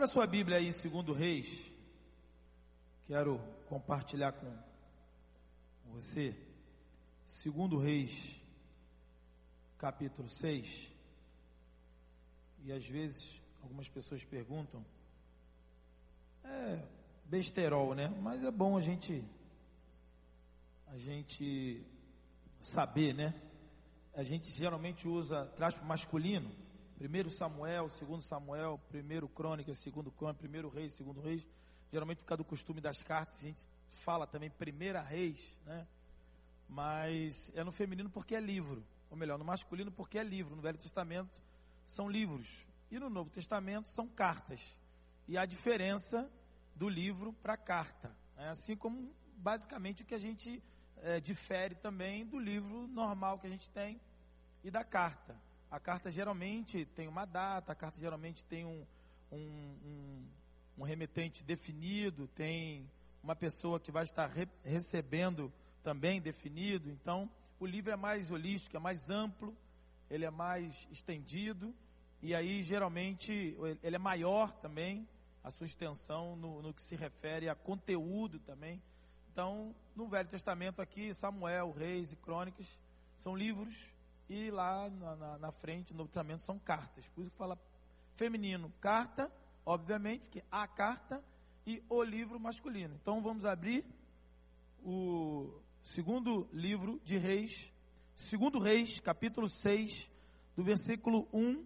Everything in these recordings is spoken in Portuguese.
Abra sua Bíblia aí, segundo Reis. Quero compartilhar com você. Segundo Reis, capítulo 6. E às vezes algumas pessoas perguntam, é besterol, né? Mas é bom a gente a gente saber, né? A gente geralmente usa, para masculino, primeiro Samuel, segundo Samuel, primeiro Crônica, segundo Crônica, primeiro Reis, segundo Reis. Geralmente por causa do costume das cartas, a gente fala também primeira Reis, né? Mas é no feminino porque é livro, ou melhor, no masculino porque é livro. No Velho Testamento são livros e no Novo Testamento são cartas. E a diferença do livro para a carta, é assim como basicamente o que a gente é, difere também do livro normal que a gente tem e da carta. A carta geralmente tem uma data, a carta geralmente tem um, um, um, um remetente definido, tem uma pessoa que vai estar re recebendo também definido. Então, o livro é mais holístico, é mais amplo, ele é mais estendido, e aí geralmente ele é maior também, a sua extensão no, no que se refere a conteúdo também. Então, no Velho Testamento aqui, Samuel, Reis e Crônicas são livros e lá na, na, na frente, no Novo são cartas. Por isso que fala feminino, carta, obviamente, que a carta e o livro masculino. Então vamos abrir o segundo livro de Reis, segundo Reis, capítulo 6, do versículo 1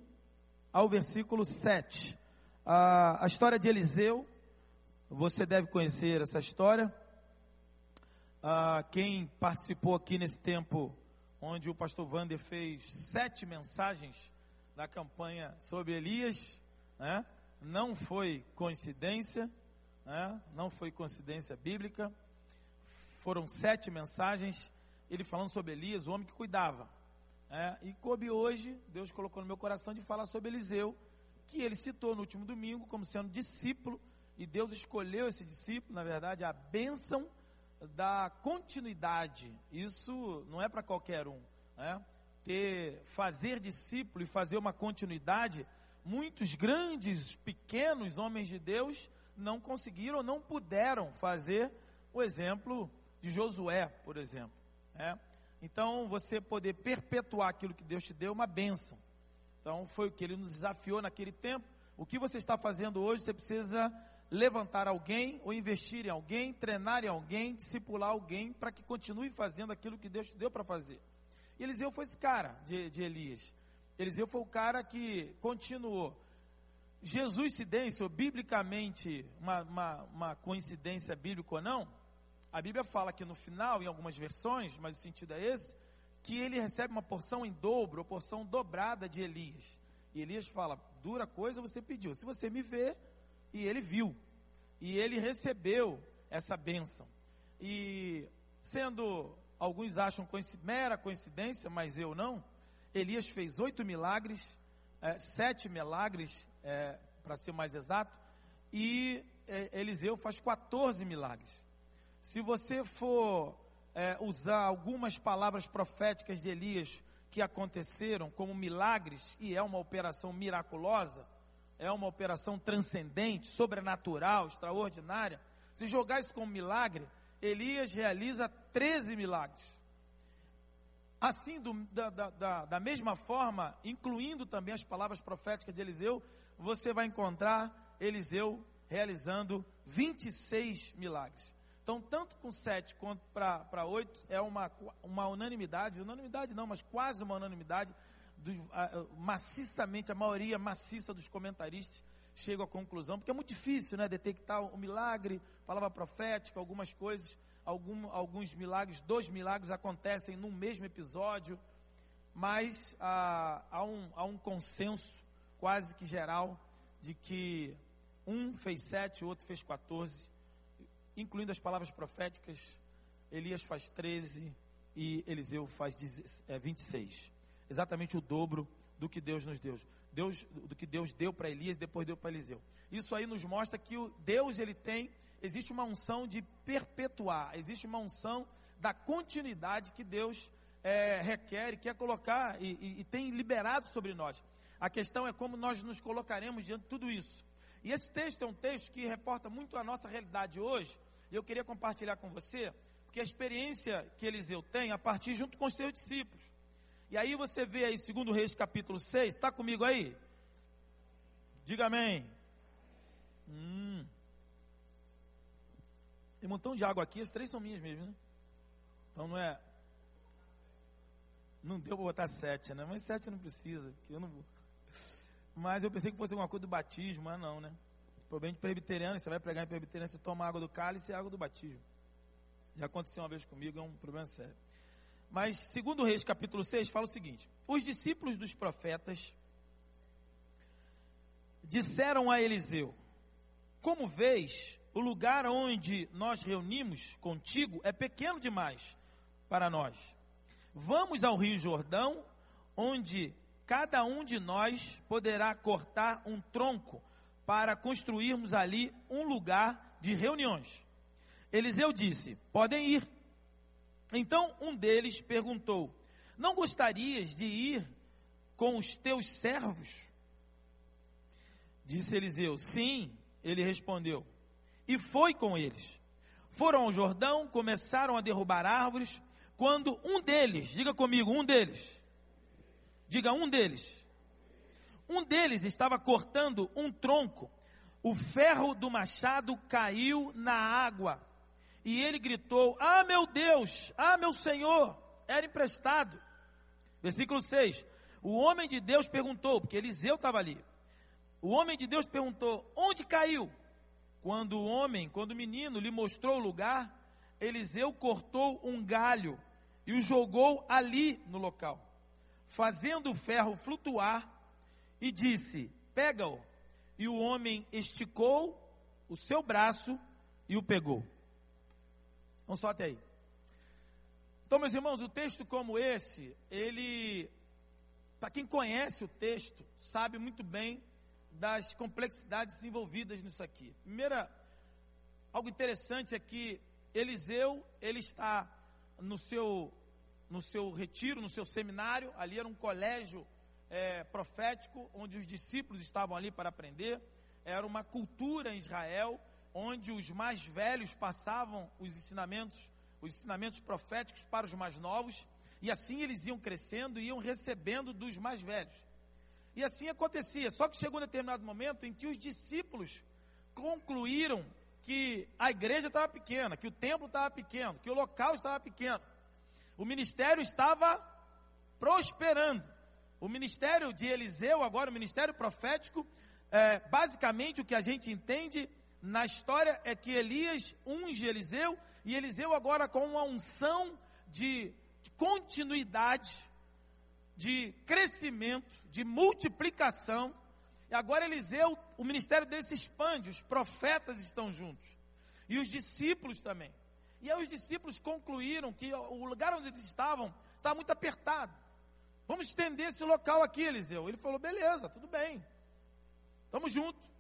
ao versículo 7. A, a história de Eliseu, você deve conhecer essa história. Ah, quem participou aqui nesse tempo, onde o pastor Wander fez sete mensagens na campanha sobre Elias, né? não foi coincidência, né? não foi coincidência bíblica. Foram sete mensagens, ele falando sobre Elias, o homem que cuidava. Né? E coube hoje, Deus colocou no meu coração de falar sobre Eliseu, que ele citou no último domingo como sendo discípulo, e Deus escolheu esse discípulo, na verdade, a bênção da continuidade. Isso não é para qualquer um. Né? Ter, fazer discípulo e fazer uma continuidade, muitos grandes, pequenos homens de Deus não conseguiram, não puderam fazer o exemplo de Josué, por exemplo. Né? Então, você poder perpetuar aquilo que Deus te deu é uma bênção. Então, foi o que ele nos desafiou naquele tempo. O que você está fazendo hoje, você precisa levantar alguém, ou investir em alguém, treinar em alguém, discipular alguém, para que continue fazendo aquilo que Deus te deu para fazer. E Eliseu foi esse cara de, de Elias. Eliseu foi o cara que continuou. Jesus se ou biblicamente, uma, uma, uma coincidência bíblica ou não, a Bíblia fala que no final, em algumas versões, mas o sentido é esse, que ele recebe uma porção em dobro, porção dobrada de Elias. E Elias fala: dura coisa você pediu. Se você me vê, e ele viu. E ele recebeu essa bênção. E sendo, alguns acham mera coincidência, mas eu não, Elias fez oito milagres, é, sete milagres, é, para ser mais exato, e é, Eliseu faz 14 milagres. Se você for é, usar algumas palavras proféticas de Elias que aconteceram como milagres, e é uma operação miraculosa, é uma operação transcendente, sobrenatural, extraordinária. Se jogar isso como milagre, Elias realiza 13 milagres. Assim, do, da, da, da mesma forma, incluindo também as palavras proféticas de Eliseu, você vai encontrar Eliseu realizando 26 milagres. Então, tanto com 7 quanto para 8, é uma, uma unanimidade, unanimidade não, mas quase uma unanimidade do, a, maciçamente, a maioria maciça dos comentaristas chega à conclusão, porque é muito difícil né, detectar o milagre, palavra profética, algumas coisas, algum, alguns milagres, dois milagres acontecem num mesmo episódio, mas ah, há, um, há um consenso quase que geral de que um fez sete, o outro fez 14, incluindo as palavras proféticas, Elias faz 13 e Eliseu faz 26 exatamente o dobro do que Deus nos deu. Deus, do que Deus deu para Elias, depois deu para Eliseu. Isso aí nos mostra que o Deus ele tem, existe uma unção de perpetuar, existe uma unção da continuidade que Deus é, requer e quer colocar e, e, e tem liberado sobre nós. A questão é como nós nos colocaremos diante de tudo isso. E esse texto é um texto que reporta muito a nossa realidade hoje, e eu queria compartilhar com você, porque a experiência que Eliseu tem a partir junto com os seus discípulos. E aí você vê aí, segundo Reis capítulo 6, está comigo aí? Diga amém. Hum. Tem um montão de água aqui, as três são minhas mesmo, né? Então não é. Não deu para botar sete, né? Mas sete não precisa, porque eu não vou. Mas eu pensei que fosse alguma coisa do batismo, mas não, né? Problema de presbiteriano, você vai pregar em presbiteriano, você toma água do cálice e água do batismo. Já aconteceu uma vez comigo, é um problema sério. Mas, segundo Reis, capítulo 6, fala o seguinte: Os discípulos dos profetas disseram a Eliseu: Como vês, o lugar onde nós reunimos contigo é pequeno demais para nós. Vamos ao Rio Jordão, onde cada um de nós poderá cortar um tronco para construirmos ali um lugar de reuniões. Eliseu disse: Podem ir. Então um deles perguntou: Não gostarias de ir com os teus servos? Disse Eliseu: Sim, ele respondeu. E foi com eles. Foram ao Jordão, começaram a derrubar árvores, quando um deles, diga comigo, um deles, diga um deles, um deles estava cortando um tronco, o ferro do machado caiu na água, e ele gritou: Ah, meu Deus, ah, meu Senhor, era emprestado. Versículo 6: O homem de Deus perguntou, porque Eliseu estava ali. O homem de Deus perguntou: Onde caiu? Quando o homem, quando o menino lhe mostrou o lugar, Eliseu cortou um galho e o jogou ali no local, fazendo o ferro flutuar, e disse: Pega-o. E o homem esticou o seu braço e o pegou. Vamos só até aí. Então, meus irmãos, o texto como esse, ele, para quem conhece o texto, sabe muito bem das complexidades envolvidas nisso aqui. Primeira, algo interessante é que Eliseu, ele está no seu, no seu retiro, no seu seminário, ali era um colégio é, profético, onde os discípulos estavam ali para aprender, era uma cultura em Israel, onde os mais velhos passavam os ensinamentos, os ensinamentos proféticos para os mais novos, e assim eles iam crescendo e iam recebendo dos mais velhos. E assim acontecia. Só que chegou um determinado momento em que os discípulos concluíram que a igreja estava pequena, que o templo estava pequeno, que o local estava pequeno. O ministério estava prosperando. O ministério de Eliseu, agora o ministério profético, é, basicamente o que a gente entende na história é que Elias unge Eliseu, e Eliseu agora com uma unção de, de continuidade, de crescimento, de multiplicação. E agora Eliseu, o ministério dele se expande, os profetas estão juntos. E os discípulos também. E aí os discípulos concluíram que o lugar onde eles estavam estava muito apertado. Vamos estender esse local aqui, Eliseu. Ele falou: beleza, tudo bem. Estamos juntos.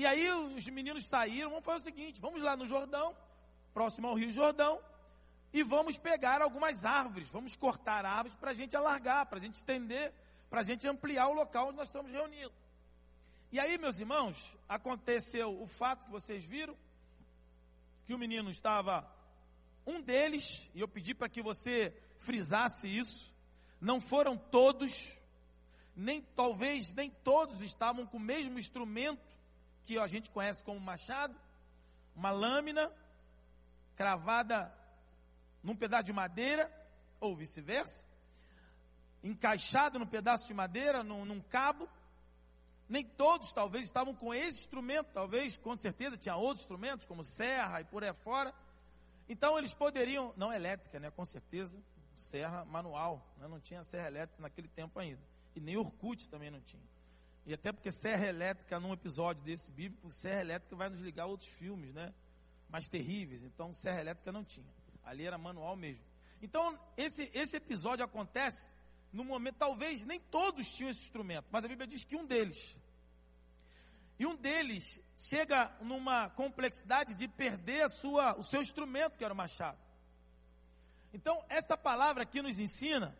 E aí os meninos saíram, vamos fazer o seguinte: vamos lá no Jordão, próximo ao Rio Jordão, e vamos pegar algumas árvores, vamos cortar árvores para a gente alargar, para a gente estender, para a gente ampliar o local onde nós estamos reunidos. E aí, meus irmãos, aconteceu o fato que vocês viram, que o menino estava, um deles, e eu pedi para que você frisasse isso, não foram todos, nem talvez nem todos estavam com o mesmo instrumento que a gente conhece como machado, uma lâmina cravada num pedaço de madeira, ou vice-versa, encaixado num pedaço de madeira, num, num cabo. Nem todos, talvez, estavam com esse instrumento, talvez, com certeza, tinha outros instrumentos, como serra e por aí fora. Então, eles poderiam, não elétrica, né, com certeza, serra manual, né, não tinha serra elétrica naquele tempo ainda. E nem Orkut também não tinha. E até porque serra elétrica, num episódio desse bíblico, serra elétrica vai nos ligar a outros filmes, né? Mais terríveis. Então, serra elétrica não tinha. Ali era manual mesmo. Então, esse, esse episódio acontece no momento, talvez nem todos tinham esse instrumento, mas a Bíblia diz que um deles. E um deles chega numa complexidade de perder a sua, o seu instrumento, que era o machado. Então, esta palavra aqui nos ensina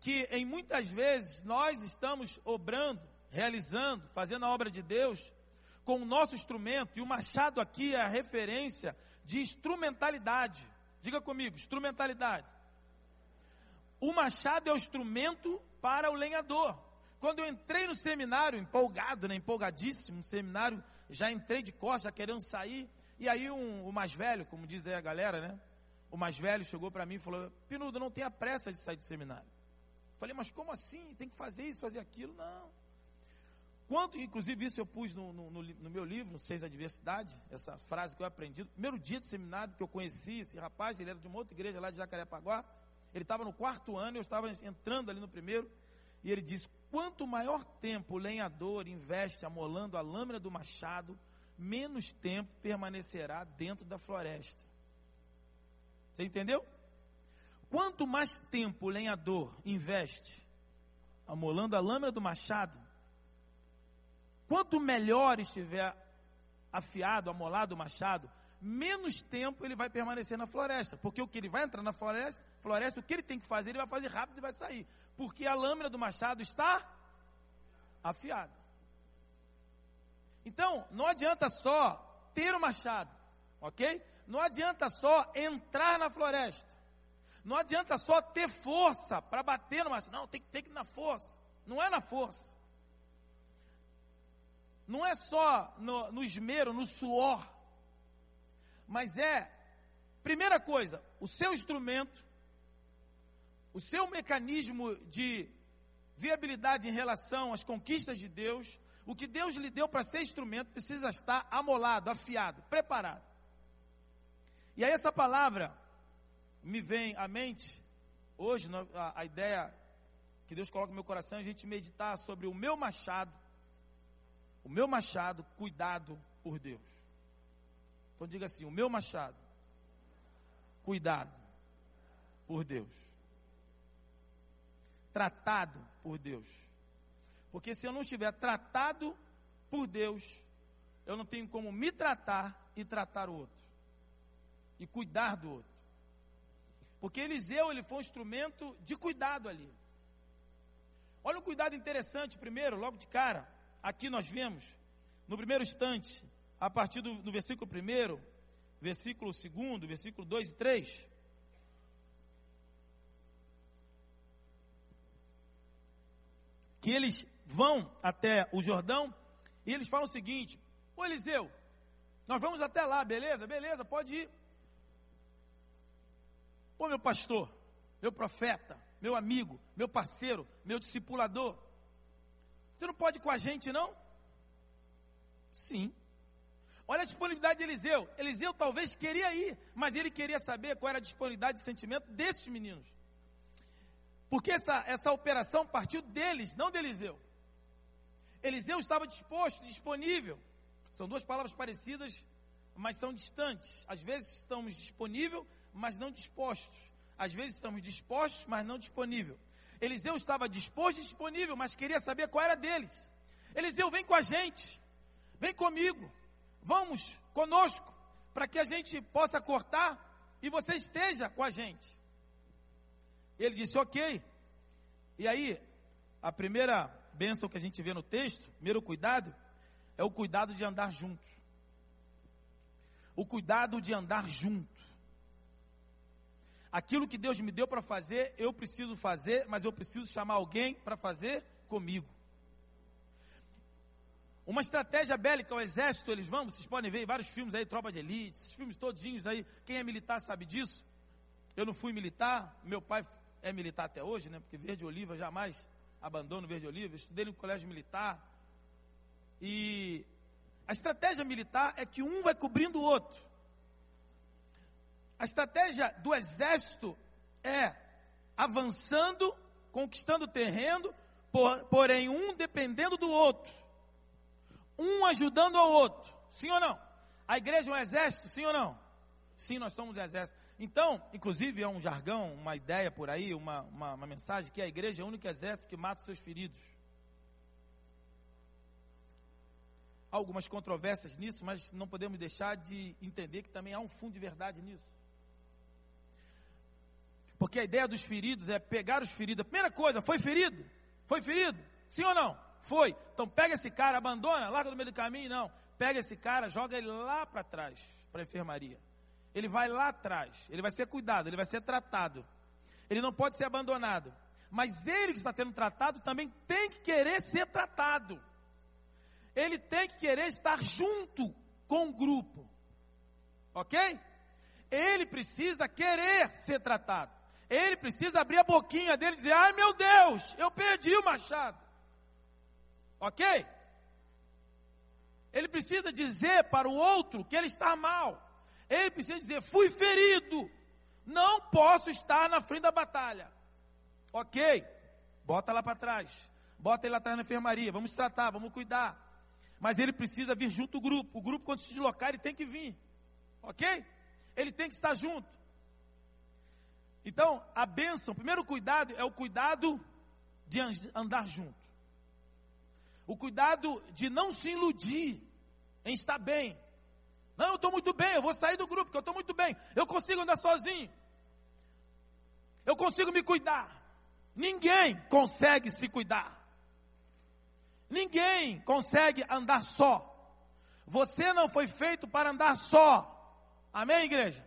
que em muitas vezes nós estamos obrando, realizando, fazendo a obra de Deus com o nosso instrumento, e o machado aqui é a referência de instrumentalidade. Diga comigo, instrumentalidade. O machado é o instrumento para o lenhador. Quando eu entrei no seminário, empolgado, né, empolgadíssimo, no seminário, já entrei de costas, querendo sair, e aí um, o mais velho, como diz aí a galera, né? O mais velho chegou para mim e falou: Pinudo, não tenha pressa de sair do seminário. Falei, mas como assim? Tem que fazer isso, fazer aquilo? Não. Quanto, inclusive, isso eu pus no, no, no meu livro, Seis Adversidade, essa frase que eu aprendi. primeiro dia de seminário que eu conheci esse rapaz, ele era de uma outra igreja lá de Jacarepaguá. Ele estava no quarto ano, eu estava entrando ali no primeiro. E ele diz: Quanto maior tempo o lenhador investe amolando a lâmina do machado, menos tempo permanecerá dentro da floresta. Você entendeu? Quanto mais tempo o lenhador investe amolando a lâmina do machado, quanto melhor estiver afiado, amolado o machado, menos tempo ele vai permanecer na floresta. Porque o que ele vai entrar na floresta, floresta, o que ele tem que fazer, ele vai fazer rápido e vai sair. Porque a lâmina do machado está afiada. Então, não adianta só ter o machado, ok? Não adianta só entrar na floresta. Não adianta só ter força para bater no machado. Não, tem que ter que ir na força. Não é na força. Não é só no, no esmero, no suor. Mas é, primeira coisa, o seu instrumento, o seu mecanismo de viabilidade em relação às conquistas de Deus, o que Deus lhe deu para ser instrumento precisa estar amolado, afiado, preparado. E aí essa palavra me vem à mente, hoje a, a ideia que Deus coloca no meu coração é a gente meditar sobre o meu machado, o meu machado cuidado por Deus. Então diga assim: o meu machado cuidado por Deus. Tratado por Deus. Porque se eu não estiver tratado por Deus, eu não tenho como me tratar e tratar o outro. E cuidar do outro. Porque Eliseu, ele foi um instrumento de cuidado ali. Olha um cuidado interessante primeiro, logo de cara. Aqui nós vemos, no primeiro instante, a partir do, versículo 1, versículo 2, versículo 2 e 3. Que eles vão até o Jordão e eles falam o seguinte: Ô Eliseu, nós vamos até lá, beleza? Beleza, pode ir. Ô meu pastor, meu profeta, meu amigo, meu parceiro, meu discipulador, você não pode ir com a gente, não? Sim. Olha a disponibilidade de Eliseu. Eliseu talvez queria ir, mas ele queria saber qual era a disponibilidade de sentimento desses meninos. Porque essa, essa operação partiu deles, não de Eliseu. Eliseu estava disposto, disponível. São duas palavras parecidas, mas são distantes. Às vezes estamos disponíveis, mas não dispostos. Às vezes estamos dispostos, mas não disponível. Eliseu estava disposto e disponível, mas queria saber qual era deles. Eliseu, vem com a gente, vem comigo, vamos conosco, para que a gente possa cortar e você esteja com a gente. Ele disse, ok. E aí, a primeira bênção que a gente vê no texto, primeiro cuidado, é o cuidado de andar juntos. O cuidado de andar junto. Aquilo que Deus me deu para fazer, eu preciso fazer, mas eu preciso chamar alguém para fazer comigo. Uma estratégia bélica, o exército, eles vão, vocês podem ver vários filmes aí, Tropa de Elite, esses filmes todinhos aí, quem é militar sabe disso. Eu não fui militar, meu pai é militar até hoje, né? Porque verde oliva jamais abandono verde oliva, estudei no colégio militar. E a estratégia militar é que um vai cobrindo o outro. A estratégia do exército é avançando, conquistando terreno, por, porém um dependendo do outro, um ajudando ao outro. Sim ou não? A igreja é um exército, sim ou não? Sim, nós somos exército. Então, inclusive é um jargão, uma ideia por aí, uma, uma, uma mensagem que a igreja é o único exército que mata os seus feridos. Há algumas controvérsias nisso, mas não podemos deixar de entender que também há um fundo de verdade nisso. Porque a ideia dos feridos é pegar os feridos. A primeira coisa, foi ferido? Foi ferido? Sim ou não? foi. Então pega esse cara, abandona, larga no meio do caminho, não. Pega esse cara, joga ele lá para trás, para a enfermaria. Ele vai lá atrás, ele vai ser cuidado, ele vai ser tratado. Ele não pode ser abandonado. Mas ele que está sendo tratado também tem que querer ser tratado. Ele tem que querer estar junto com o grupo. Ok? Ele precisa querer ser tratado. Ele precisa abrir a boquinha dele e dizer: Ai meu Deus, eu perdi o machado. Ok? Ele precisa dizer para o outro que ele está mal. Ele precisa dizer: Fui ferido. Não posso estar na frente da batalha. Ok, bota lá para trás. Bota ele lá atrás na enfermaria. Vamos tratar, vamos cuidar. Mas ele precisa vir junto do grupo. O grupo, quando se deslocar, ele tem que vir. Ok? Ele tem que estar junto. Então, a bênção, o primeiro cuidado é o cuidado de andar junto. O cuidado de não se iludir em estar bem. Não, eu estou muito bem, eu vou sair do grupo, porque eu estou muito bem. Eu consigo andar sozinho. Eu consigo me cuidar. Ninguém consegue se cuidar. Ninguém consegue andar só. Você não foi feito para andar só. Amém, igreja?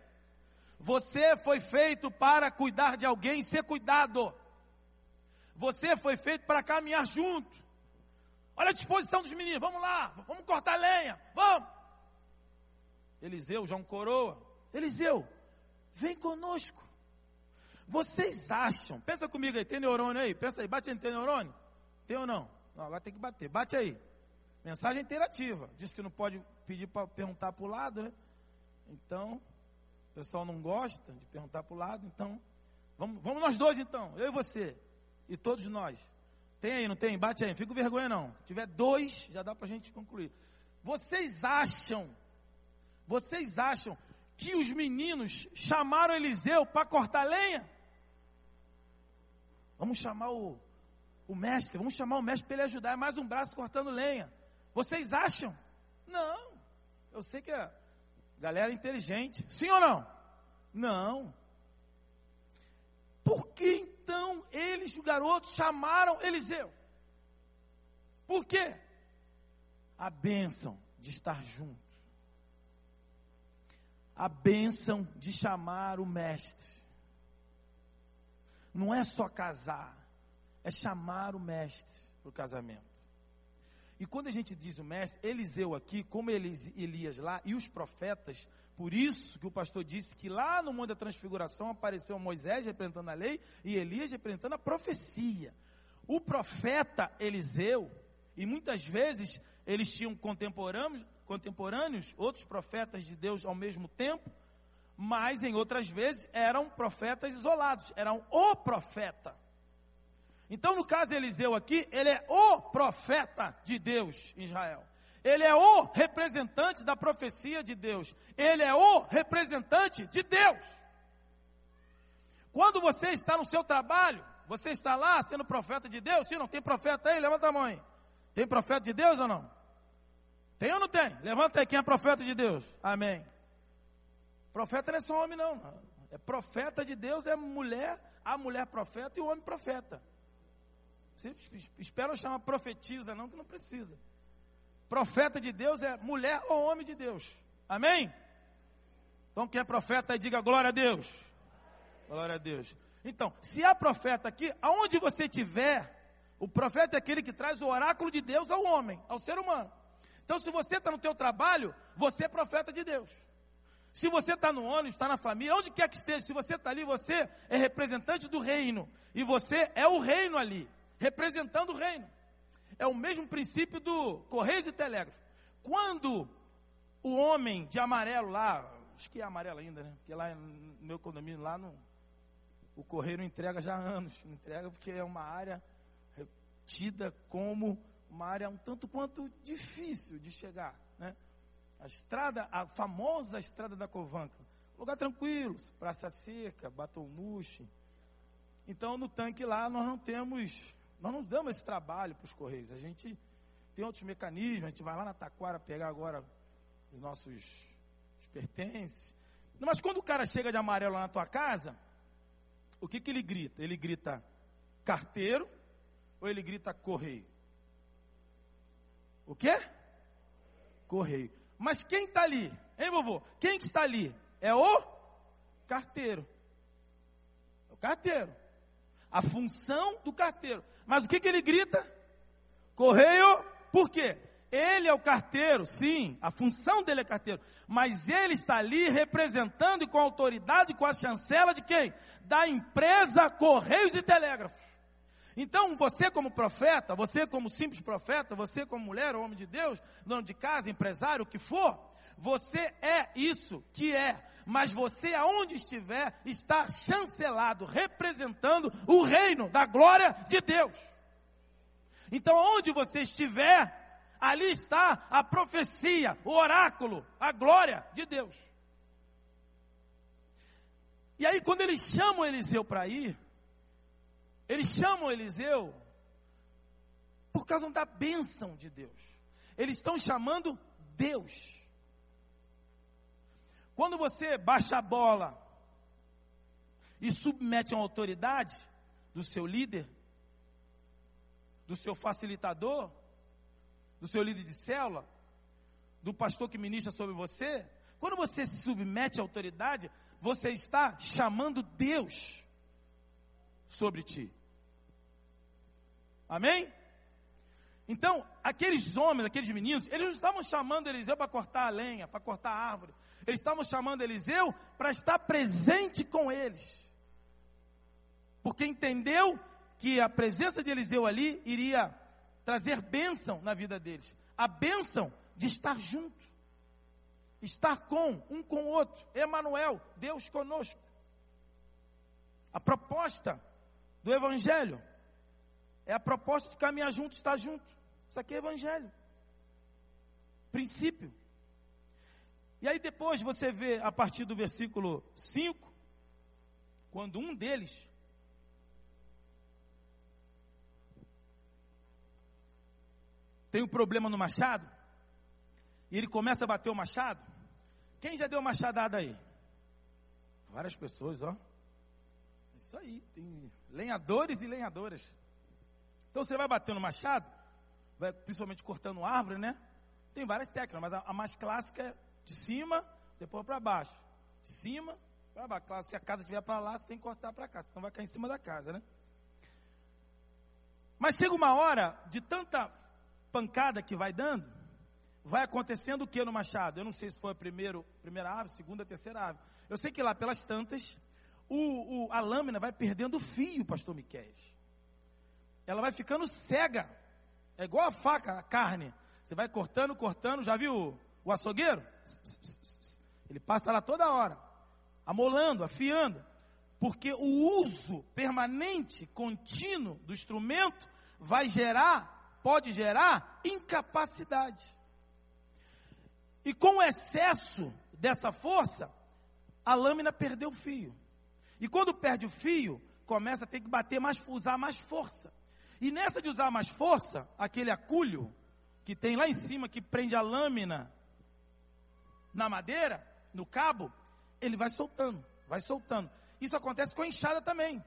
Você foi feito para cuidar de alguém, ser cuidado. Você foi feito para caminhar junto. Olha a disposição dos meninos, vamos lá, vamos cortar lenha, vamos. Eliseu, João Coroa, Eliseu, vem conosco. Vocês acham, pensa comigo aí, tem neurônio aí? Pensa aí, bate aí, tem neurônio? Tem ou não? Não, agora tem que bater, bate aí. Mensagem interativa. Diz que não pode pedir para perguntar para o lado, né? Então, pessoal não gosta de perguntar para o lado, então, vamos, vamos nós dois então, eu e você, e todos nós. Tem aí, não tem? Bate aí, não fica com vergonha não. Se tiver dois, já dá para a gente concluir. Vocês acham vocês acham que os meninos chamaram Eliseu para cortar lenha? Vamos chamar o, o mestre, vamos chamar o mestre para ele ajudar. É mais um braço cortando lenha. Vocês acham? Não. Eu sei que a galera inteligente. Sim ou não? Não. Por que então eles, os garotos, chamaram Eliseu? Por quê? A bênção de estar junto a bênção de chamar o mestre. Não é só casar, é chamar o mestre para o casamento. E quando a gente diz o mestre, Eliseu aqui, como Elias lá, e os profetas, por isso que o pastor disse que lá no Monte da Transfiguração apareceu Moisés representando a lei e Elias representando a profecia. O profeta Eliseu, e muitas vezes eles tinham contemporâneos, contemporâneos, outros profetas de Deus ao mesmo tempo, mas em outras vezes eram profetas isolados, eram o profeta. Então, no caso Eliseu aqui, ele é o profeta de Deus em Israel. Ele é o representante da profecia de Deus. Ele é o representante de Deus. Quando você está no seu trabalho, você está lá sendo profeta de Deus? Se não tem profeta aí, levanta a mão aí. Tem profeta de Deus ou não? Tem ou não tem? Levanta aí quem é profeta de Deus. Amém. Profeta não é só homem, não. É profeta de Deus, é mulher, a mulher profeta e o homem profeta. Espera chamar profetiza, não, que não precisa. Profeta de Deus é mulher ou homem de Deus. Amém? Então quem é profeta aí, diga glória a Deus. Glória a Deus. Então, se há profeta aqui, aonde você estiver, o profeta é aquele que traz o oráculo de Deus ao homem, ao ser humano. Então, se você está no teu trabalho, você é profeta de Deus. Se você está no ônibus, está na família, onde quer que esteja, se você está ali, você é representante do reino. E você é o reino ali, representando o reino. É o mesmo princípio do Correios e Telégrafo. Quando o homem de amarelo lá, acho que é amarelo ainda, né? Porque lá no meu condomínio, lá no, o correio não entrega já há anos. Não entrega porque é uma área tida como uma área um tanto quanto difícil de chegar, né? A estrada, a famosa estrada da Covanca, lugar tranquilo, praça seca, Batombuche. Então no tanque lá nós não temos, nós não damos esse trabalho para os correios. A gente tem outros mecanismos, a gente vai lá na Taquara pegar agora os nossos os pertences. Mas quando o cara chega de amarelo lá na tua casa, o que, que ele grita? Ele grita carteiro ou ele grita correio? O quê? Correio. Mas quem está ali? Hein, vovô? Quem que está ali? É o carteiro. É o carteiro. A função do carteiro. Mas o que, que ele grita? Correio, por quê? Ele é o carteiro, sim, a função dele é carteiro, mas ele está ali representando e com autoridade, com a chancela de quem? Da empresa Correios e Telégrafos. Então, você como profeta, você como simples profeta, você como mulher homem de Deus, dono de casa, empresário, o que for, você é isso que é, mas você aonde estiver está chancelado, representando o reino da glória de Deus. Então, onde você estiver, ali está a profecia, o oráculo, a glória de Deus. E aí, quando eles chamam Eliseu para ir, eles chamam Eliseu por causa da bênção de Deus. Eles estão chamando Deus. Quando você baixa a bola e submete a autoridade do seu líder, do seu facilitador, do seu líder de célula, do pastor que ministra sobre você, quando você se submete à autoridade, você está chamando Deus sobre ti. Amém? Então, aqueles homens, aqueles meninos, eles não estavam chamando Eliseu para cortar a lenha, para cortar a árvore. Eles estavam chamando Eliseu para estar presente com eles. Porque entendeu que a presença de Eliseu ali iria trazer bênção na vida deles. A bênção de estar junto, estar com um com o outro. Emanuel, Deus conosco. A proposta do Evangelho é a proposta de caminhar junto, estar junto. Isso aqui é Evangelho. Princípio. E aí depois você vê a partir do versículo 5, quando um deles tem um problema no machado, e ele começa a bater o machado. Quem já deu machadada aí? Várias pessoas, ó. Isso aí, tem lenhadores e lenhadoras. Então você vai bater no machado, vai, principalmente cortando árvore, né? Tem várias técnicas, mas a, a mais clássica é de cima, depois para baixo. De cima para baixo. Claro, se a casa estiver para lá, você tem que cortar para cá, senão vai cair em cima da casa, né? Mas chega uma hora de tanta pancada que vai dando, vai acontecendo o que no machado? Eu não sei se foi a primeiro, primeira ave, segunda, terceira ave. Eu sei que lá pelas tantas, o, o, a lâmina vai perdendo o fio, pastor Miquel. Ela vai ficando cega. É igual a faca, a carne. Você vai cortando, cortando. Já viu o, açougueiro? Ele passa lá toda hora, amolando, afiando. Porque o uso permanente, contínuo do instrumento vai gerar pode gerar incapacidade. E com o excesso dessa força, a lâmina perdeu o fio. E quando perde o fio, começa a ter que bater mais, usar mais força. E nessa de usar mais força, aquele aculho que tem lá em cima que prende a lâmina na madeira, no cabo, ele vai soltando, vai soltando. Isso acontece com a enxada também.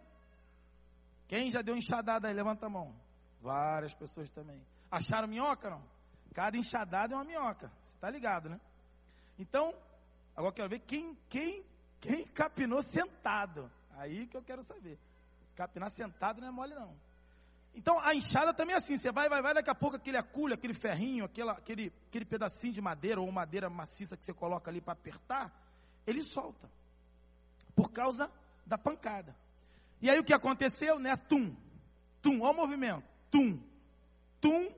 Quem já deu enxadada aí, levanta a mão. Várias pessoas também. Acharam minhoca não? Cada enxadada é uma minhoca. Você está ligado, né? Então, agora quero ver quem, quem, quem capinou sentado. Aí que eu quero saber. Capinar sentado não é mole, não. Então, a enxada também é assim. Você vai, vai, vai, daqui a pouco aquele aculho, aquele ferrinho, aquela, aquele, aquele pedacinho de madeira ou madeira maciça que você coloca ali para apertar, ele solta. Por causa da pancada. E aí o que aconteceu? Nessa, tum, tum, olha o movimento tum, tum,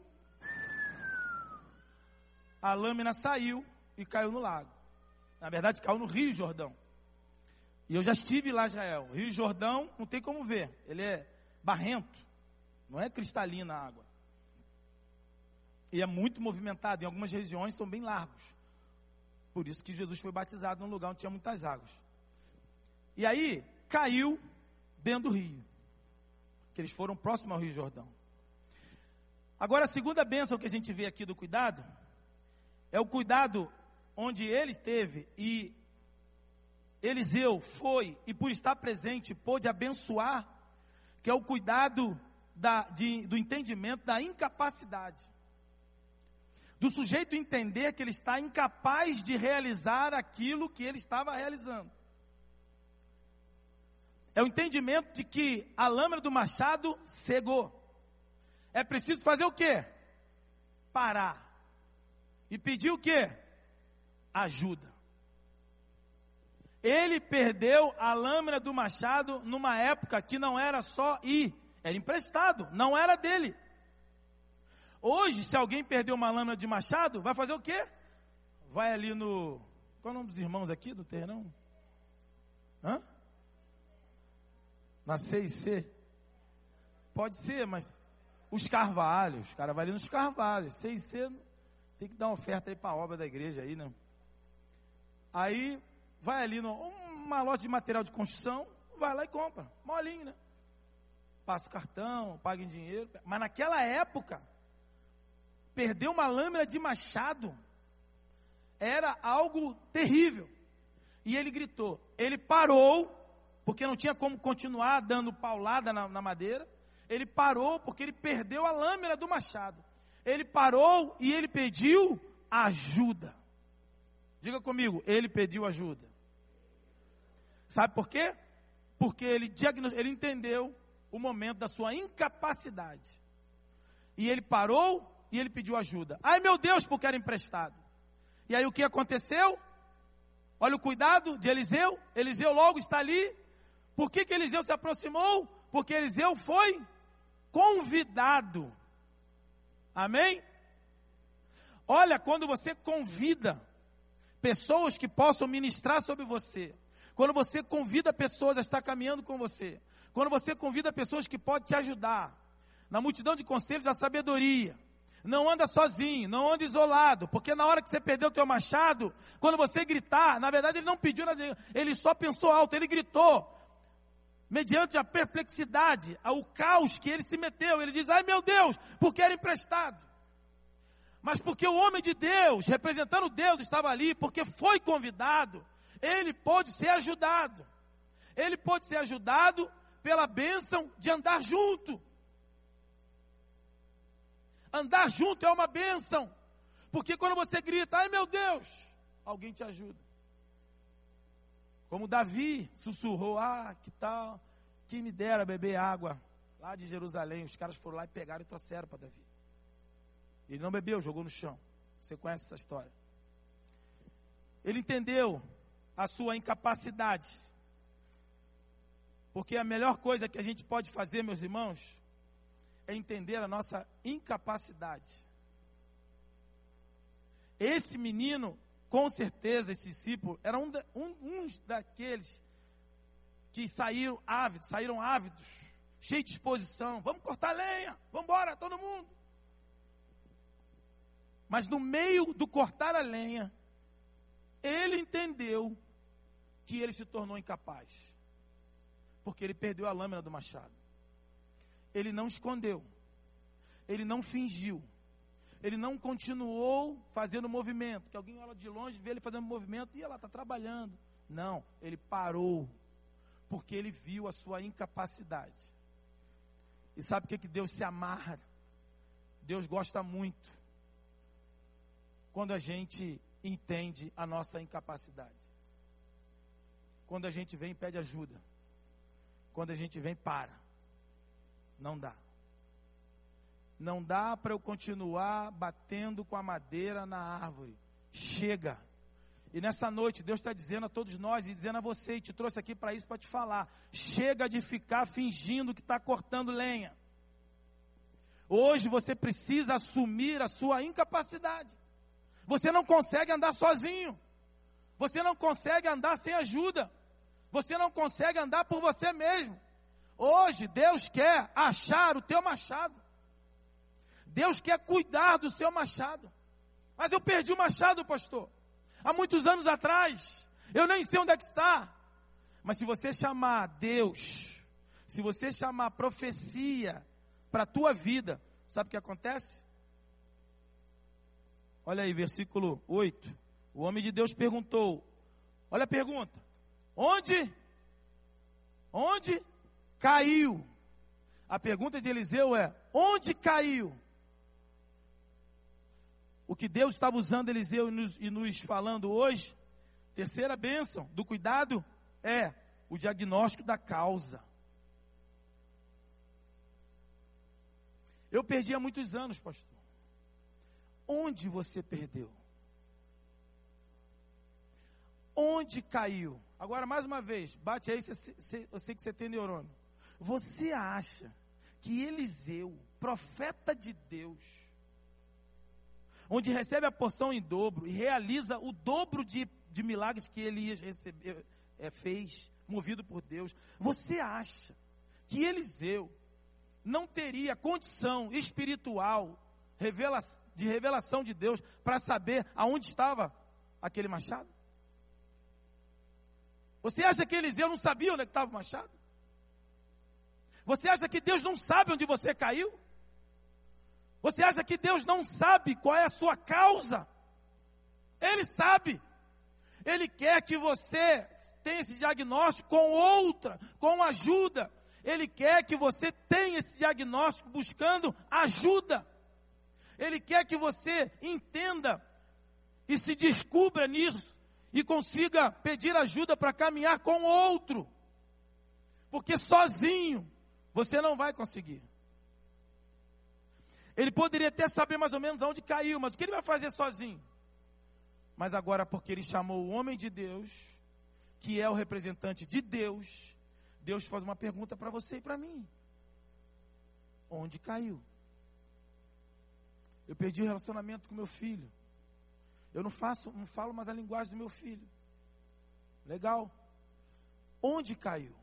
a lâmina saiu e caiu no lago. Na verdade, caiu no Rio Jordão. E eu já estive lá, Israel. Rio Jordão, não tem como ver. Ele é barrento. Não é cristalina a água. E é muito movimentado. Em algumas regiões são bem largos. Por isso que Jesus foi batizado num lugar onde tinha muitas águas. E aí, caiu dentro do rio. Que eles foram próximos ao Rio Jordão. Agora, a segunda bênção que a gente vê aqui do cuidado é o cuidado onde ele esteve e Eliseu foi e por estar presente pôde abençoar, que é o cuidado da, de, do entendimento da incapacidade. do sujeito entender que ele está incapaz de realizar aquilo que ele estava realizando. É o entendimento de que a lâmina do machado cegou. É preciso fazer o quê? Parar. E pedir o quê? Ajuda. Ele perdeu a lâmina do machado numa época que não era só ir, era emprestado, não era dele. Hoje, se alguém perdeu uma lâmina de machado, vai fazer o quê? Vai ali no. Qual é o nome dos irmãos aqui do terreno? Hã? Na C Pode ser, mas os carvalhos, o cara vai ali nos carvalhos. C tem que dar uma oferta aí para a obra da igreja aí, né? Aí vai ali numa loja de material de construção, vai lá e compra, molinho, né? Passa o cartão, paga em dinheiro. Mas naquela época, perder uma lâmina de machado era algo terrível. E ele gritou. Ele parou, porque não tinha como continuar dando paulada na, na madeira. Ele parou porque ele perdeu a lâmina do machado. Ele parou e ele pediu ajuda. Diga comigo, ele pediu ajuda. Sabe por quê? Porque ele, ele entendeu o momento da sua incapacidade. E ele parou e ele pediu ajuda. Ai meu Deus, porque era emprestado. E aí o que aconteceu? Olha o cuidado de Eliseu. Eliseu logo está ali. Por que, que Eliseu se aproximou? Porque Eliseu foi convidado. Amém? Olha, quando você convida pessoas que possam ministrar sobre você, quando você convida pessoas a estar caminhando com você, quando você convida pessoas que podem te ajudar, na multidão de conselhos, a sabedoria, não anda sozinho, não anda isolado, porque na hora que você perdeu o teu machado, quando você gritar, na verdade ele não pediu nada, ele só pensou alto, ele gritou. Mediante a perplexidade, ao caos que ele se meteu, ele diz: "Ai meu Deus, porque era emprestado". Mas porque o homem de Deus, representando Deus, estava ali, porque foi convidado, ele pôde ser ajudado. Ele pôde ser ajudado pela bênção de andar junto. Andar junto é uma bênção. Porque quando você grita, ai meu Deus, alguém te ajuda. Como Davi sussurrou, ah, que tal, que me dera beber água lá de Jerusalém. Os caras foram lá e pegaram e trouxeram para Davi. Ele não bebeu, jogou no chão. Você conhece essa história. Ele entendeu a sua incapacidade. Porque a melhor coisa que a gente pode fazer, meus irmãos, é entender a nossa incapacidade. Esse menino, com certeza, esse discípulo, era um, um uns daqueles que saíram ávidos, saíram ávidos, cheios de disposição. Vamos cortar lenha, vamos embora, todo mundo. Mas no meio do cortar a lenha, ele entendeu que ele se tornou incapaz. Porque ele perdeu a lâmina do machado ele não escondeu, ele não fingiu, ele não continuou fazendo movimento. Que alguém olha de longe, vê ele fazendo movimento e ela está trabalhando. Não, ele parou, porque ele viu a sua incapacidade. E sabe o que, que Deus se amarra? Deus gosta muito quando a gente entende a nossa incapacidade. Quando a gente vem e pede ajuda. Quando a gente vem para. Não dá. Não dá para eu continuar batendo com a madeira na árvore. Chega. E nessa noite, Deus está dizendo a todos nós e dizendo a você, e te trouxe aqui para isso, para te falar. Chega de ficar fingindo que está cortando lenha. Hoje você precisa assumir a sua incapacidade. Você não consegue andar sozinho. Você não consegue andar sem ajuda. Você não consegue andar por você mesmo. Hoje Deus quer achar o teu machado. Deus quer cuidar do seu machado. Mas eu perdi o machado, pastor. Há muitos anos atrás. Eu nem sei onde é que está. Mas se você chamar Deus, se você chamar profecia para a tua vida, sabe o que acontece? Olha aí, versículo 8. O homem de Deus perguntou: Olha a pergunta. Onde? Onde caiu. A pergunta de Eliseu é: onde caiu? o que Deus estava usando Eliseu e nos, e nos falando hoje, terceira bênção do cuidado é o diagnóstico da causa. Eu perdi há muitos anos, pastor. Onde você perdeu? Onde caiu? Agora, mais uma vez, bate aí, eu sei que você tem neurônio. Você acha que Eliseu, profeta de Deus, onde recebe a porção em dobro e realiza o dobro de, de milagres que Elias recebeu, é, fez, movido por Deus, você acha que Eliseu não teria condição espiritual de revelação de Deus para saber aonde estava aquele machado? Você acha que Eliseu não sabia onde é estava o machado? Você acha que Deus não sabe onde você caiu? Você acha que Deus não sabe qual é a sua causa? Ele sabe. Ele quer que você tenha esse diagnóstico com outra, com ajuda. Ele quer que você tenha esse diagnóstico buscando ajuda. Ele quer que você entenda e se descubra nisso e consiga pedir ajuda para caminhar com outro. Porque sozinho você não vai conseguir. Ele poderia até saber mais ou menos aonde caiu, mas o que ele vai fazer sozinho? Mas agora, porque ele chamou o homem de Deus, que é o representante de Deus, Deus faz uma pergunta para você e para mim: onde caiu? Eu perdi o relacionamento com meu filho. Eu não faço, não falo mais a linguagem do meu filho. Legal. Onde caiu?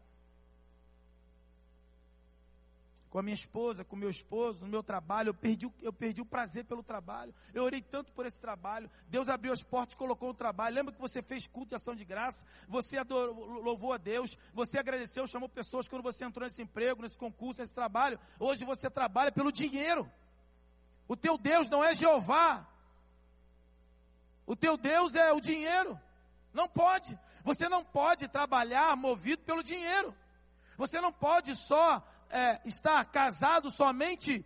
com a minha esposa, com meu esposo, no meu trabalho, eu perdi, eu perdi o prazer pelo trabalho. Eu orei tanto por esse trabalho. Deus abriu as portas, colocou o trabalho. Lembra que você fez culto de ação de graça? Você adorou, louvou a Deus, você agradeceu, chamou pessoas quando você entrou nesse emprego, nesse concurso, nesse trabalho. Hoje você trabalha pelo dinheiro. O teu Deus não é Jeová. O teu Deus é o dinheiro. Não pode. Você não pode trabalhar movido pelo dinheiro. Você não pode só é, estar casado somente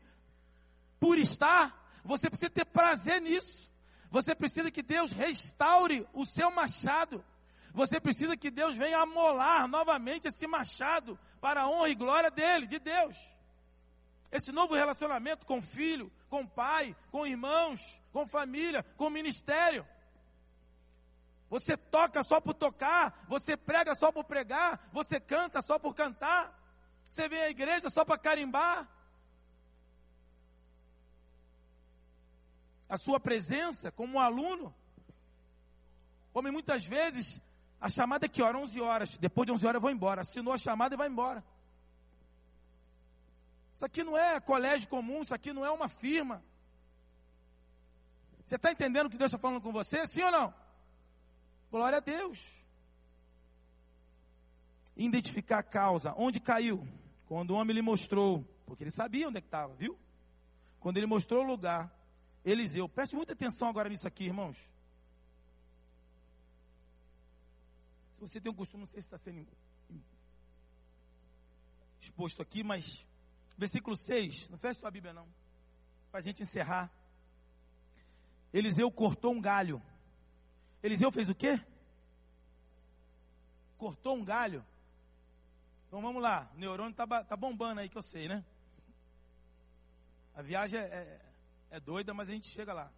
por estar, você precisa ter prazer nisso. Você precisa que Deus restaure o seu machado. Você precisa que Deus venha amolar novamente esse machado para a honra e glória dele, de Deus. Esse novo relacionamento com filho, com pai, com irmãos, com família, com ministério. Você toca só por tocar, você prega só por pregar, você canta só por cantar. Você vem à igreja só para carimbar? A sua presença como um aluno? Homem, muitas vezes, a chamada é que hora? 11 horas. Depois de 11 horas eu vou embora. Assinou a chamada e vai embora. Isso aqui não é colégio comum, isso aqui não é uma firma. Você está entendendo o que Deus está falando com você? Sim ou não? Glória a Deus. Identificar a causa. Onde caiu? Quando o homem lhe mostrou, porque ele sabia onde é que estava, viu? Quando ele mostrou o lugar, Eliseu, preste muita atenção agora nisso aqui, irmãos. Se você tem um costume, não sei se está sendo exposto aqui, mas versículo 6, não feche sua Bíblia não, para a gente encerrar. Eliseu cortou um galho. Eliseu fez o quê? Cortou um galho. Então vamos lá, o neurônio está tá bombando aí que eu sei, né? A viagem é, é, é doida, mas a gente chega lá.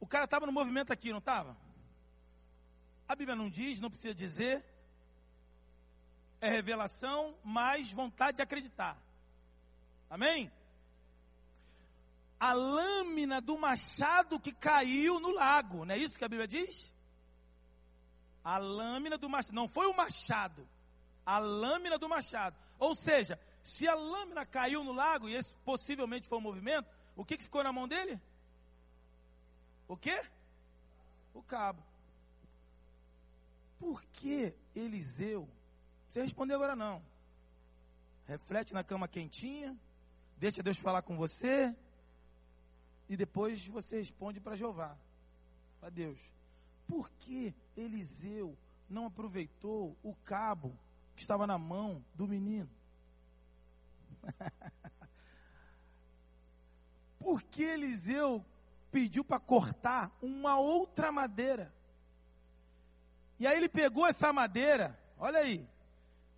O cara estava no movimento aqui, não estava? A Bíblia não diz, não precisa dizer. É revelação, mais vontade de acreditar. Amém? A lâmina do machado que caiu no lago, não é isso que a Bíblia diz? A lâmina do machado, não foi o machado, a lâmina do machado. Ou seja, se a lâmina caiu no lago, e esse possivelmente foi o um movimento, o que, que ficou na mão dele? O que? O cabo. Por que Eliseu? Você respondeu agora não. Reflete na cama quentinha, deixa Deus falar com você, e depois você responde para Jeová, para Deus. Por que Eliseu não aproveitou o cabo que estava na mão do menino. Por que Eliseu pediu para cortar uma outra madeira. E aí ele pegou essa madeira, olha aí,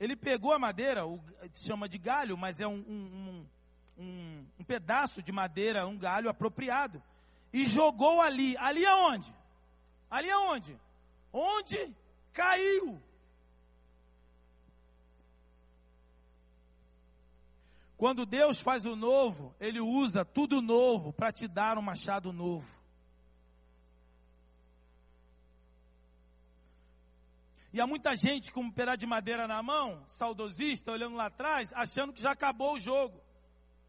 ele pegou a madeira, o, chama de galho, mas é um, um, um, um pedaço de madeira, um galho apropriado, e jogou ali. Ali aonde? Ali aonde? Onde caiu. Quando Deus faz o novo, Ele usa tudo novo para te dar um machado novo. E há muita gente com um pedaço de madeira na mão, saudosista, olhando lá atrás, achando que já acabou o jogo,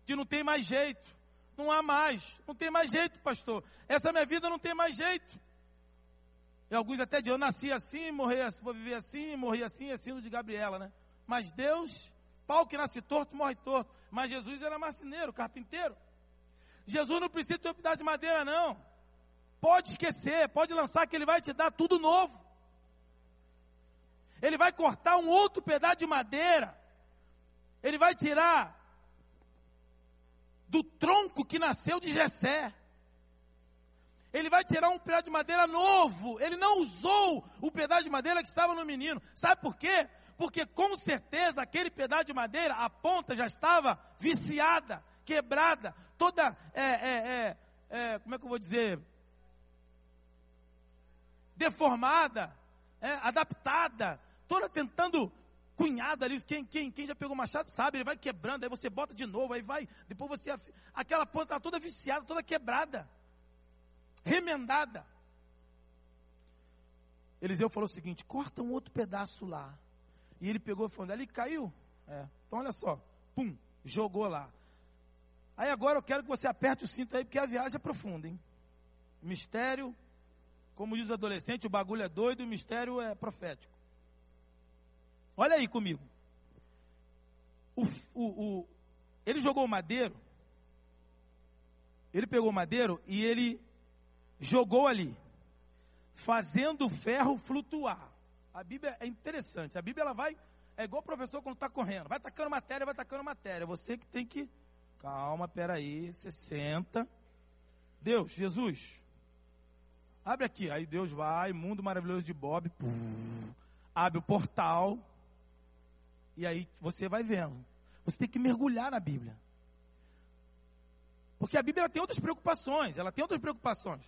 que não tem mais jeito. Não há mais, não tem mais jeito, pastor. Essa minha vida não tem mais jeito. E alguns até dizem, eu nasci assim, morri assim, vou viver assim, morri assim, assim de Gabriela, né? Mas Deus, pau que nasce torto, morre torto. Mas Jesus era marceneiro, carpinteiro. Jesus não precisa ter pedaço de madeira, não. Pode esquecer, pode lançar que ele vai te dar tudo novo. Ele vai cortar um outro pedaço de madeira. Ele vai tirar do tronco que nasceu de Jessé. Ele vai tirar um pedaço de madeira novo. Ele não usou o pedaço de madeira que estava no menino. Sabe por quê? Porque com certeza aquele pedaço de madeira, a ponta já estava viciada, quebrada, toda, é, é, é, é como é que eu vou dizer? Deformada é, adaptada, toda tentando cunhada ali. Quem, quem, quem já pegou machado sabe, ele vai quebrando, aí você bota de novo, aí vai, depois você. Aquela ponta está toda viciada, toda quebrada, remendada. Eliseu falou o seguinte: corta um outro pedaço lá. E ele pegou e falou: ali caiu. É, então olha só, pum, jogou lá. Aí agora eu quero que você aperte o cinto aí, porque a viagem é profunda, hein? Mistério como diz o adolescente, o bagulho é doido, o mistério é profético. Olha aí comigo. O, o, o, ele jogou o madeiro, ele pegou o madeiro e ele jogou ali, fazendo o ferro flutuar. A Bíblia é interessante. A Bíblia ela vai, é igual o professor quando está correndo, vai tacando matéria, vai tacando matéria. Você que tem que, calma, peraí, você senta. Deus, Jesus, Abre aqui. Aí Deus vai, mundo maravilhoso de Bob, abre o portal. E aí você vai vendo. Você tem que mergulhar na Bíblia. Porque a Bíblia tem outras preocupações, ela tem outras preocupações.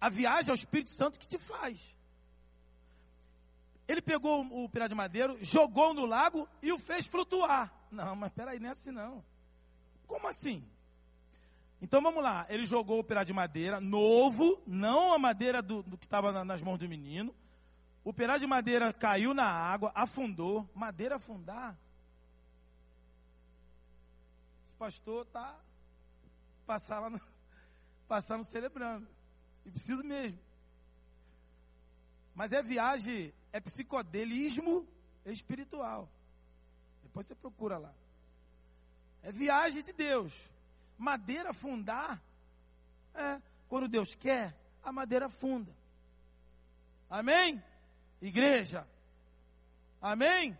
A viagem ao Espírito Santo que te faz. Ele pegou o pirá de madeiro, jogou no lago e o fez flutuar. Não, mas peraí, não é assim não. Como assim? Então vamos lá, ele jogou o pedaço de madeira, novo, não a madeira do, do que estava na, nas mãos do menino. O pedaço de madeira caiu na água, afundou. Madeira afundar. Esse pastor está passando, passando celebrando. E preciso mesmo. Mas é viagem, é psicodelismo espiritual. Depois você procura lá. É viagem de Deus. Madeira afundar? É, quando Deus quer, a madeira afunda. Amém? Igreja. Amém?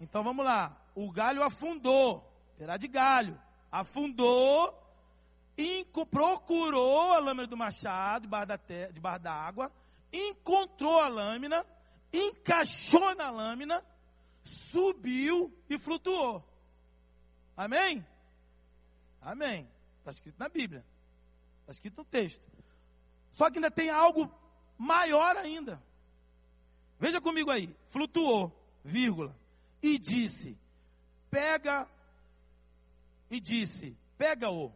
Então vamos lá. O galho afundou. Terá de galho. Afundou. procurou a lâmina do machado debaixo da, da água. Encontrou a lâmina. Encaixou na lâmina. Subiu e flutuou. Amém? Amém. Está escrito na Bíblia. Está escrito no texto. Só que ainda tem algo maior ainda. Veja comigo aí. Flutuou, vírgula. E disse: Pega. E disse: Pega-o.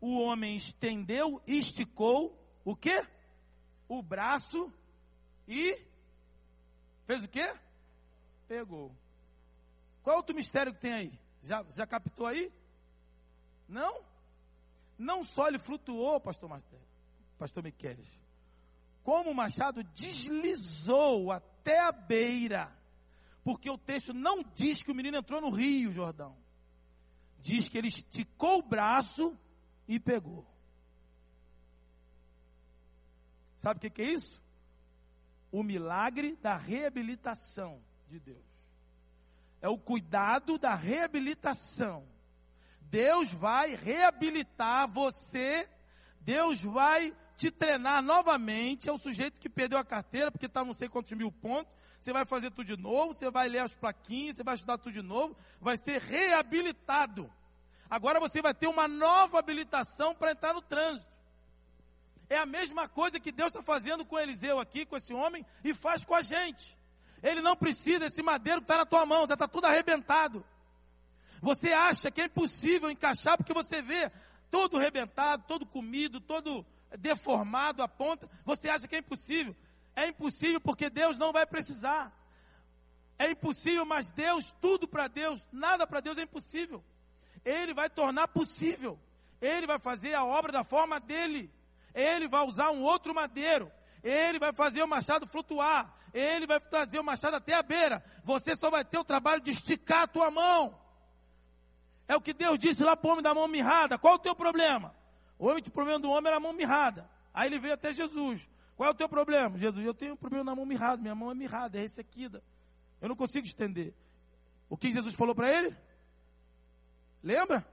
O homem estendeu, esticou o quê? O braço e fez o quê? Pegou. Qual outro mistério que tem aí? Já, já captou aí? Não. Não só ele flutuou, pastor, Master, pastor Miqueles, como o machado deslizou até a beira. Porque o texto não diz que o menino entrou no rio, Jordão. Diz que ele esticou o braço e pegou. Sabe o que, que é isso? O milagre da reabilitação de Deus. É o cuidado da reabilitação Deus vai reabilitar você Deus vai te treinar novamente. É o sujeito que perdeu a carteira porque está não sei quantos mil pontos. Você vai fazer tudo de novo, você vai ler as plaquinhas, você vai estudar tudo de novo, vai ser reabilitado. Agora você vai ter uma nova habilitação para entrar no trânsito. É a mesma coisa que Deus está fazendo com Eliseu aqui, com esse homem, e faz com a gente. Ele não precisa desse madeiro que está na tua mão, já está tudo arrebentado. Você acha que é impossível encaixar porque você vê todo arrebentado, todo comido, todo deformado a ponta. Você acha que é impossível? É impossível porque Deus não vai precisar. É impossível, mas Deus, tudo para Deus, nada para Deus é impossível. Ele vai tornar possível. Ele vai fazer a obra da forma dele. Ele vai usar um outro madeiro. Ele vai fazer o machado flutuar. Ele vai trazer o machado até a beira. Você só vai ter o trabalho de esticar a tua mão. É o que Deus disse lá para o homem da mão mirrada. Qual o teu problema? O homem, o problema do homem era a mão mirrada. Aí ele veio até Jesus. Qual é o teu problema? Jesus, eu tenho um problema na mão mirrada. Minha mão é mirrada, é ressequida. Eu não consigo estender. O que Jesus falou para ele? Lembra?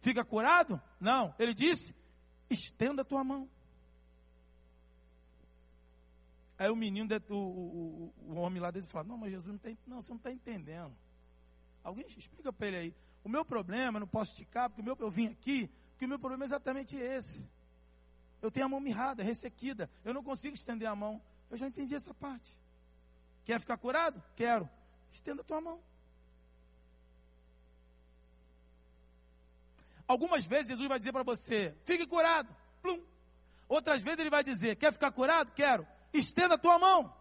Fica curado? Não. Ele disse: estenda a tua mão. Aí o menino, o, o, o homem lá dentro, fala: Não, mas Jesus não tem. Não, você não está entendendo. Alguém explica para ele aí. O meu problema, eu não posso esticar, porque meu, eu vim aqui, porque o meu problema é exatamente esse. Eu tenho a mão mirrada, ressequida. Eu não consigo estender a mão. Eu já entendi essa parte. Quer ficar curado? Quero. Estenda a tua mão. Algumas vezes Jesus vai dizer para você: fique curado. Plum. Outras vezes ele vai dizer: quer ficar curado? Quero. Estenda a tua mão.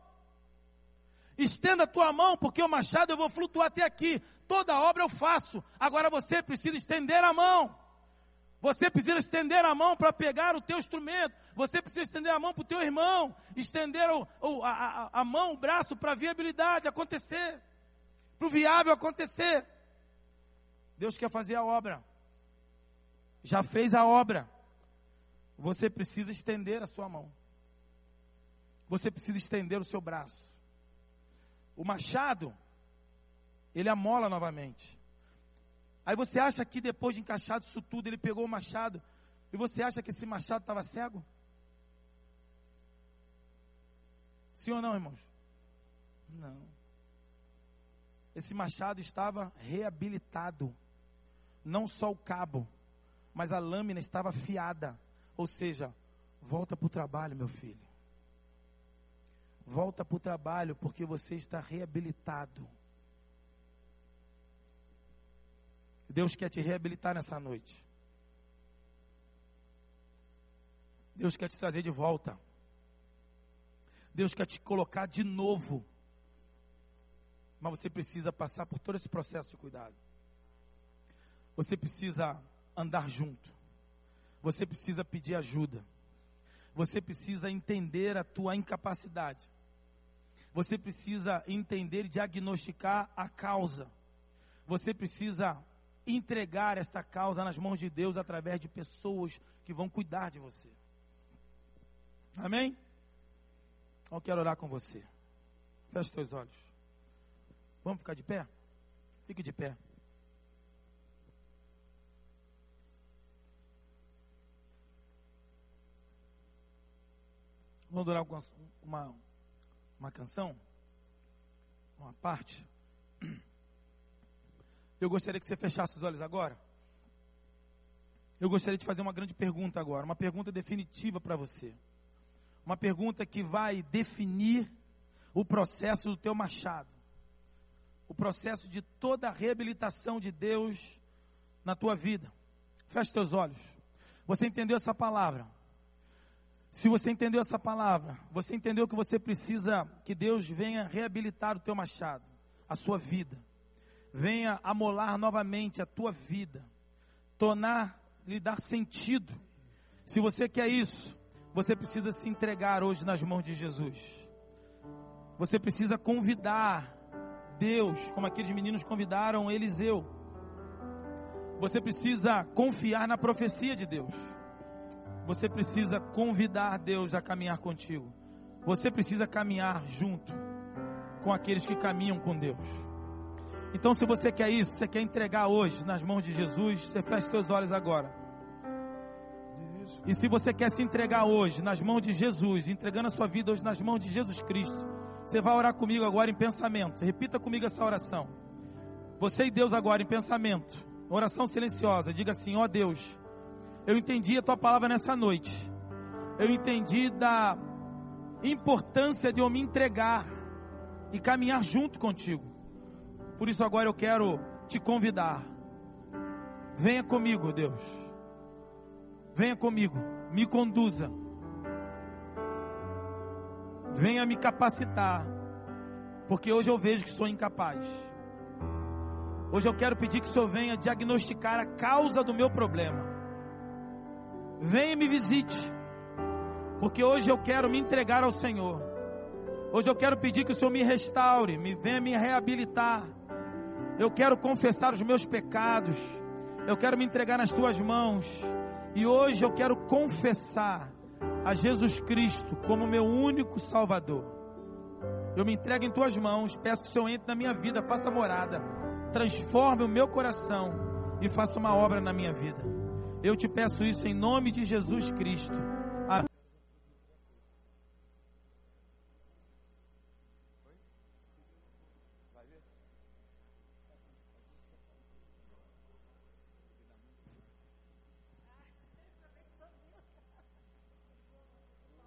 Estenda a tua mão, porque o machado eu vou flutuar até aqui. Toda obra eu faço. Agora você precisa estender a mão. Você precisa estender a mão para pegar o teu instrumento. Você precisa estender a mão para o teu irmão. Estender o, o, a, a, mão, o braço para a viabilidade acontecer. Para o viável acontecer. Deus quer fazer a obra. Já fez a obra. Você precisa estender a sua mão. Você precisa estender o seu braço. O machado, ele amola novamente. Aí você acha que depois de encaixado isso tudo, ele pegou o machado, e você acha que esse machado estava cego? Sim ou não, irmãos? Não. Esse machado estava reabilitado. Não só o cabo, mas a lâmina estava afiada. Ou seja, volta para o trabalho, meu filho. Volta para o trabalho, porque você está reabilitado. Deus quer te reabilitar nessa noite. Deus quer te trazer de volta. Deus quer te colocar de novo. Mas você precisa passar por todo esse processo de cuidado. Você precisa andar junto. Você precisa pedir ajuda. Você precisa entender a tua incapacidade. Você precisa entender e diagnosticar a causa. Você precisa entregar esta causa nas mãos de Deus através de pessoas que vão cuidar de você. Amém? Eu quero orar com você. Feche os teus olhos. Vamos ficar de pé? Fique de pé. Vamos adorar uma, uma canção, uma parte. Eu gostaria que você fechasse os olhos agora. Eu gostaria de fazer uma grande pergunta agora, uma pergunta definitiva para você. Uma pergunta que vai definir o processo do teu machado. O processo de toda a reabilitação de Deus na tua vida. Feche teus olhos. Você entendeu essa palavra? Se você entendeu essa palavra, você entendeu que você precisa que Deus venha reabilitar o teu machado, a sua vida venha amolar novamente a tua vida, tornar, lhe dar sentido. Se você quer isso, você precisa se entregar hoje nas mãos de Jesus. Você precisa convidar Deus, como aqueles meninos convidaram Eliseu. Você precisa confiar na profecia de Deus. Você precisa convidar Deus a caminhar contigo. Você precisa caminhar junto com aqueles que caminham com Deus. Então, se você quer isso, você quer entregar hoje nas mãos de Jesus, você fecha seus olhos agora. E se você quer se entregar hoje nas mãos de Jesus, entregando a sua vida hoje nas mãos de Jesus Cristo, você vai orar comigo agora em pensamento. Repita comigo essa oração. Você e Deus agora em pensamento. Oração silenciosa. Diga assim: Ó oh Deus, eu entendi a tua palavra nessa noite. Eu entendi da importância de eu me entregar e caminhar junto contigo. Por isso agora eu quero te convidar. Venha comigo, Deus. Venha comigo, me conduza. Venha me capacitar, porque hoje eu vejo que sou incapaz. Hoje eu quero pedir que o Senhor venha diagnosticar a causa do meu problema. Venha e me visite, porque hoje eu quero me entregar ao Senhor. Hoje eu quero pedir que o Senhor me restaure, me venha me reabilitar. Eu quero confessar os meus pecados. Eu quero me entregar nas tuas mãos. E hoje eu quero confessar a Jesus Cristo como meu único Salvador. Eu me entrego em tuas mãos, peço que o Senhor entre na minha vida, faça morada, transforme o meu coração e faça uma obra na minha vida. Eu te peço isso em nome de Jesus Cristo